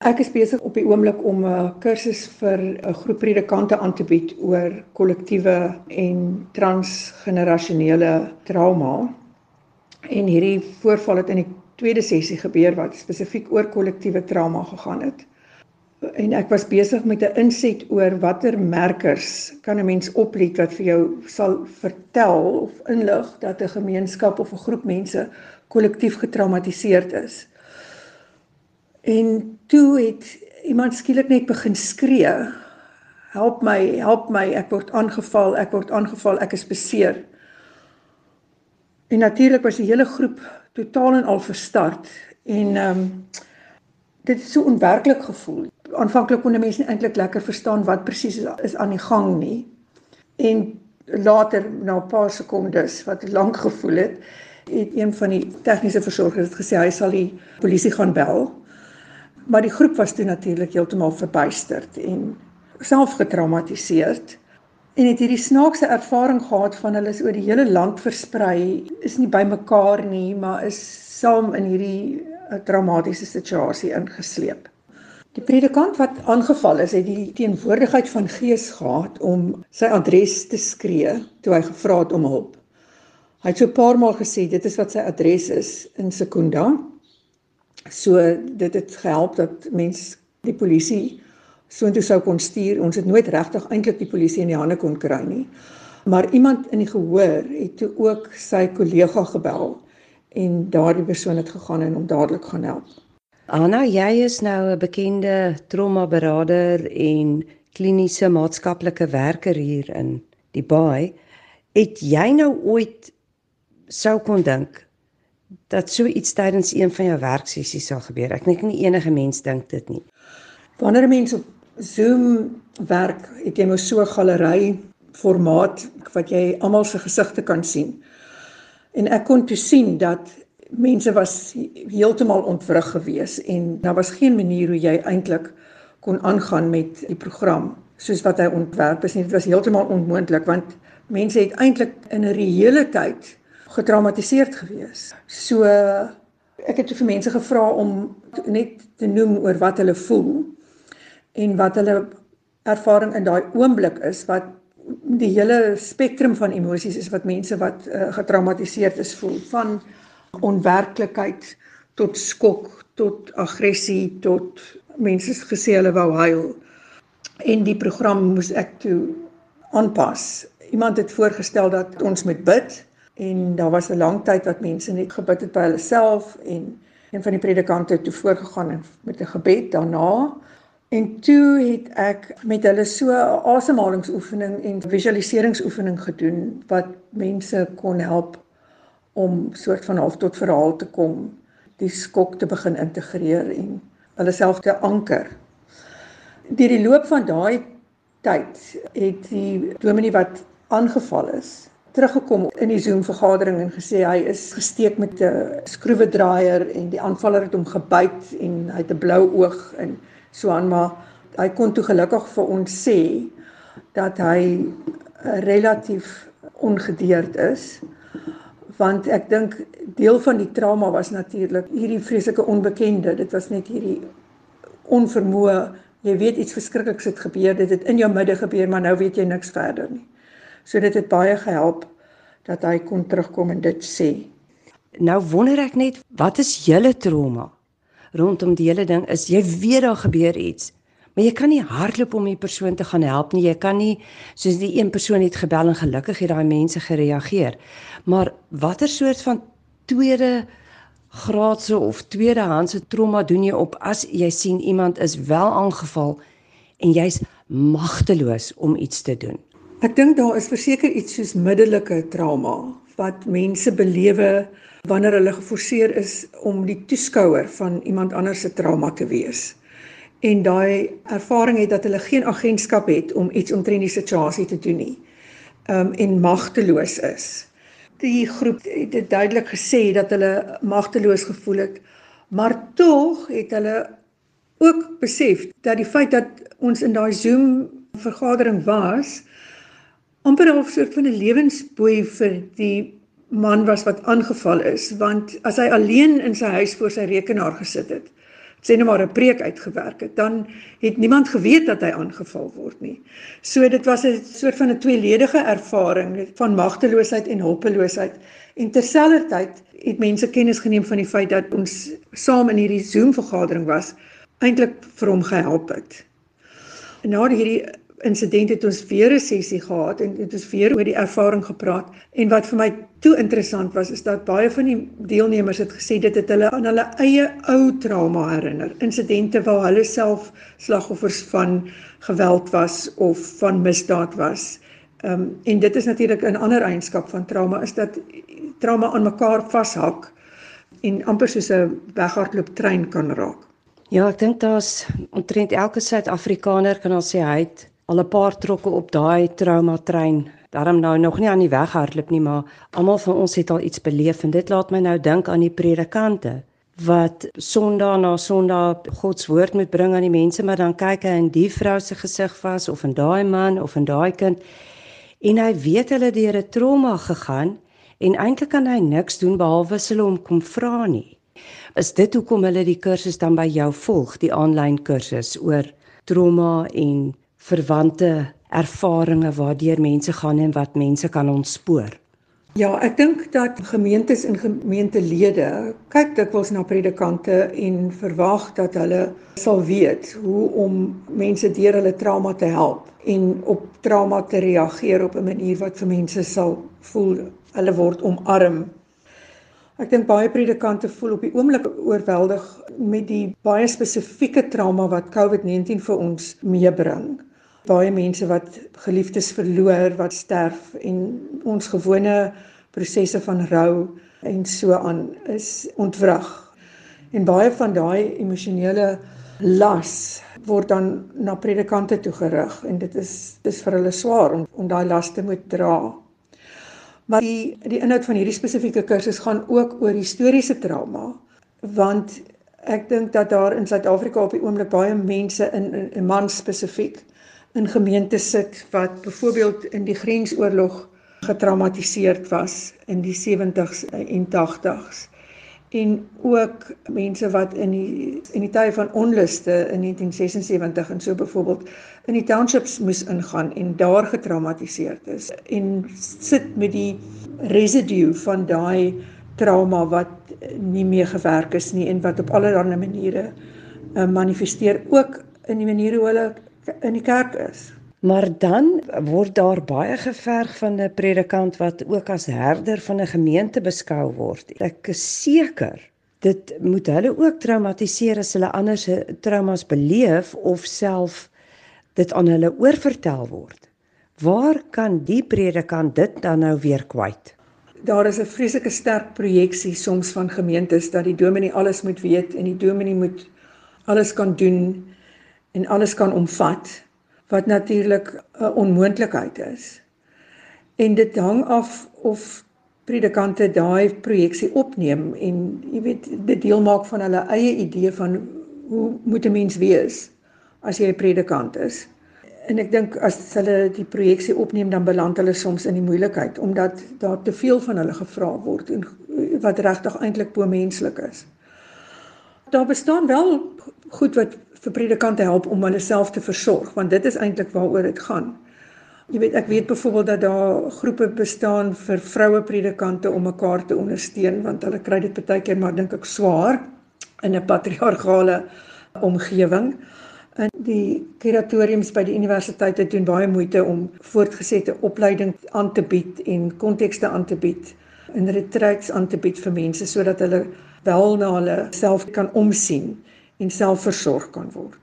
Ek is besig op die oomblik om 'n kursus vir 'n groep predikante aan te bied oor kollektiewe en transgenerasionele trauma. En hierdie voorval het in die tweede sessie gebeur wat spesifiek oor kollektiewe trauma gegaan het. En ek was besig met 'n inset oor watter merkers kan 'n mens oplet wat vir jou sal vertel of inlig dat 'n gemeenskap of 'n groep mense kollektief getraumatiseerd is. En toe het iemand skielik net begin skree. Help my, help my, ek word aangeval, ek word aangeval, ek is beseer. En natuurlik was die hele groep totaal en al verstart en ehm um, dit het so onwerklik gevoel. Aanvanklik kon mense eintlik lekker verstaan wat presies is, is aan die gang nie. En later na 'n paar sekondes wat lank gevoel het, het een van die tegniese versorgers gesê hy sal die polisie gaan bel Maar die groep was toe natuurlik heeltemal verbuisterd en self getraumatiseerd en het hierdie snaakse ervaring gehad van hulle is oor die hele land versprei, is nie bymekaar nie, maar is saam in hierdie eh, traumatiese situasie ingesleep. Die predikant wat aangeval is, het die teenwoordigheid van gees gehad om sy adres te skree toe hy gevra het om hulp. Hy het so 'n paar maal gesê dit is wat sy adres is in Sekunda So dit het gehelp dat mens die polisie soontoe sou kon stuur. Ons het nooit regtig eintlik die polisie in die hande kon kry nie. Maar iemand in die gehoor het toe ook sy kollega gebel en daardie persoon het gegaan en hom dadelik gaan help. Anna, jy is nou 'n bekende trauma-beraader en kliniese maatskaplike werker hier in die Baai. Het jy nou ooit sou kon dink dat so iets tydens een van jou werksessies sal gebeur. Ek dink nie enige mens dink dit nie. Wanneer 'n mens op Zoom werk, het jy mos so 'n galery formaat wat jy almal se gesigte kan sien. En ek kon toe sien dat mense was heeltemal ontwrig geweest en daar was geen manier hoe jy eintlik kon aangaan met die program soos wat hy ontwerp is nie. Dit was heeltemal onmoontlik want mense het eintlik in 'n reële tyd getraumatiseerd gewees. So ek het vir mense gevra om net te noem oor wat hulle voel en wat hulle ervaring in daai oomblik is wat die hele spektrum van emosies is wat mense wat uh, getraumatiseerd is voel. Van onwerklikheid tot skok tot aggressie tot mense gesê hulle wou huil. En die program moes ek toe aanpas. Iemand het voorgestel dat ons moet bid en daar was 'n lang tyd wat mense net gebid het by hulle self en een van die predikante het toe voorgegaan met 'n gebed daarna en toe het ek met hulle so 'n asemhalingsoefening en visualiseringsoefening gedoen wat mense kon help om soort van half tot verhaal te kom die skok te begin integreer en hulle self te anker. Deur die loop van daai tyd het die dominee wat aangeval is teruggekom in die Zoom vergadering en gesê hy is gesteek met 'n skroewedraaier en die aanvaller het hom gebyt en hy het 'n blou oog en so aan maar hy kon toe gelukkig vir ons sê dat hy relatief ongedeerd is want ek dink deel van die trauma was natuurlik hierdie vreeslike onbekende. Dit was net hierdie onvermoë jy weet iets verskrikliks het gebeur dit het in jou midde gebeur maar nou weet jy niks verder nie So dit het baie gehelp dat hy kon terugkom en dit sê. Nou wonder ek net, wat is julle trauma rondom die hele ding? Is jy weet daar gebeur iets, maar jy kan nie hardloop om die persoon te gaan help nie. Jy kan nie soos die een persoon het gebel en gelukkig het daai mense gereageer. Maar watter soort van tweede graadse of tweedehandse trauma doen jy op as jy sien iemand is wel aangeval en jy's magteloos om iets te doen? Ek dink daar is verseker iets soos middelike trauma wat mense belewe wanneer hulle geforseer is om die toeskouer van iemand anders se trauma te wees. En daai ervaring het dat hulle geen agentskap het om iets omtrent die situasie te doen nie. Um en magteloos is. Die groep het dit duidelik gesê dat hulle magteloos gevoel het, maar tog het hulle ook besef dat die feit dat ons in daai Zoom vergadering was, amper half van 'n lewensboei vir die man was wat aangeval is want as hy alleen in sy huis voor sy rekenaar gesit het sê net maar 'n preek uitgewerk het, dan het niemand geweet dat hy aangeval word nie. So dit was 'n soort van 'n tweeledige ervaring van magteloosheid en hulpeloosheid. En terselfdertyd het mense kennis geneem van die feit dat ons saam in hierdie Zoom vergadering was, eintlik vir hom gehelp het. En na hierdie insident het ons weer 'n sessie gehad en het ons weer oor die ervaring gepraat. En wat vir my toe interessant was is dat baie van die deelnemers het gesê dit het hulle aan hulle eie ou trauma herinner. Insidente waar hulle self slagoffers van geweld was of van misdaad was. Um, en dit is natuurlik 'n ander eienskap van trauma is dat trauma aan mekaar vashak en amper soos 'n weghardloop trein kan raak. Ja, ek dink daar's omtrent elke Suid-Afrikaner kan al sê hy het al 'n paar trokke op daai trauma trein. Daarom nou nog nie aan die weg hardloop nie, maar almal van ons het al iets beleef en dit laat my nou dink aan die predikante wat Sondag na Sondag God se woord moet bring aan die mense, maar dan kyk hy in die vrou se gesig vas of in daai man of in daai kind en hy weet hulle deur 'n trauma gegaan en eintlik kan hy niks doen behalwe hulle om kom vra nie. Is dit hoekom hulle die kursus dan by jou volg, die aanlyn kursus oor trauma en verwante ervarings waardeur mense gaan en wat mense kan ontspoor. Ja, ek dink dat gemeentes en gemeentelede kyk dikwels na predikante en verwag dat hulle sal weet hoe om mense deur hulle trauma te help en op trauma te reageer op 'n manier wat vir mense sal voel hulle word omarm. Ek dink baie predikante voel op die oomblik oorweldig met die baie spesifieke trauma wat COVID-19 vir ons meebring baie mense wat geliefdes verloor, wat sterf en ons gewone prosesse van rou en so aan is ontwrig. En baie van daai emosionele las word dan na predikante toe gerig en dit is dis vir hulle swaar om om daai las te moet dra. Maar die die inhoud van hierdie spesifieke kursus gaan ook oor historiese trauma want ek dink dat daar in Suid-Afrika op die oomblik baie mense in, in, in man spesifiek in gemeentes sit wat byvoorbeeld in die grensoorlog getraumatiseerd was in die 70s en 80s en ook mense wat in die in die tye van onluste in 1976 en so byvoorbeeld in die townships moes ingaan en daar getraumatiseerd is en sit met die residue van daai trauma wat nie meer gewerk is nie en wat op allerlei maniere uh, manifesteer ook in die maniere hoe hulle in die kerk is. Maar dan word daar baie geverg van 'n predikant wat ook as herder van 'n gemeente beskou word. Ek is seker dit moet hulle ook traumatiseer as hulle ander se traumas beleef of self dit aan hulle oorvertel word. Waar kan die predikant dit dan nou weer kwyt? Daar is 'n vreeslike sterk projeksie soms van gemeentes dat die dominee alles moet weet en die dominee moet alles kan doen en alles kan omvat wat natuurlik 'n onmoontlikheid is. En dit hang af of predikante daai projeksie opneem en jy weet dit deel maak van hulle eie idee van hoe moet 'n mens wees as jy 'n predikant is. En ek dink as hulle die projeksie opneem dan beland hulle soms in die moeilikheid omdat daar te veel van hulle gevra word en wat regtig eintlik bo menslik is. Daar bestaan wel goed wat vir predikante help om hulle self te versorg want dit is eintlik waaroor dit gaan. Jy weet ek weet byvoorbeeld dat daar groepe bestaan vir vroue predikante om mekaar te ondersteun want hulle kry dit baie keer maar dink ek swaar in 'n patriargale omgewing. En die kuratoriums by die universiteite doen baie moeite om voortgesette opleiding aan te bied en kontekste aan te bied en retreats aan te bied vir mense sodat hulle wel na hulle self kan omsien en selfversorg kan word.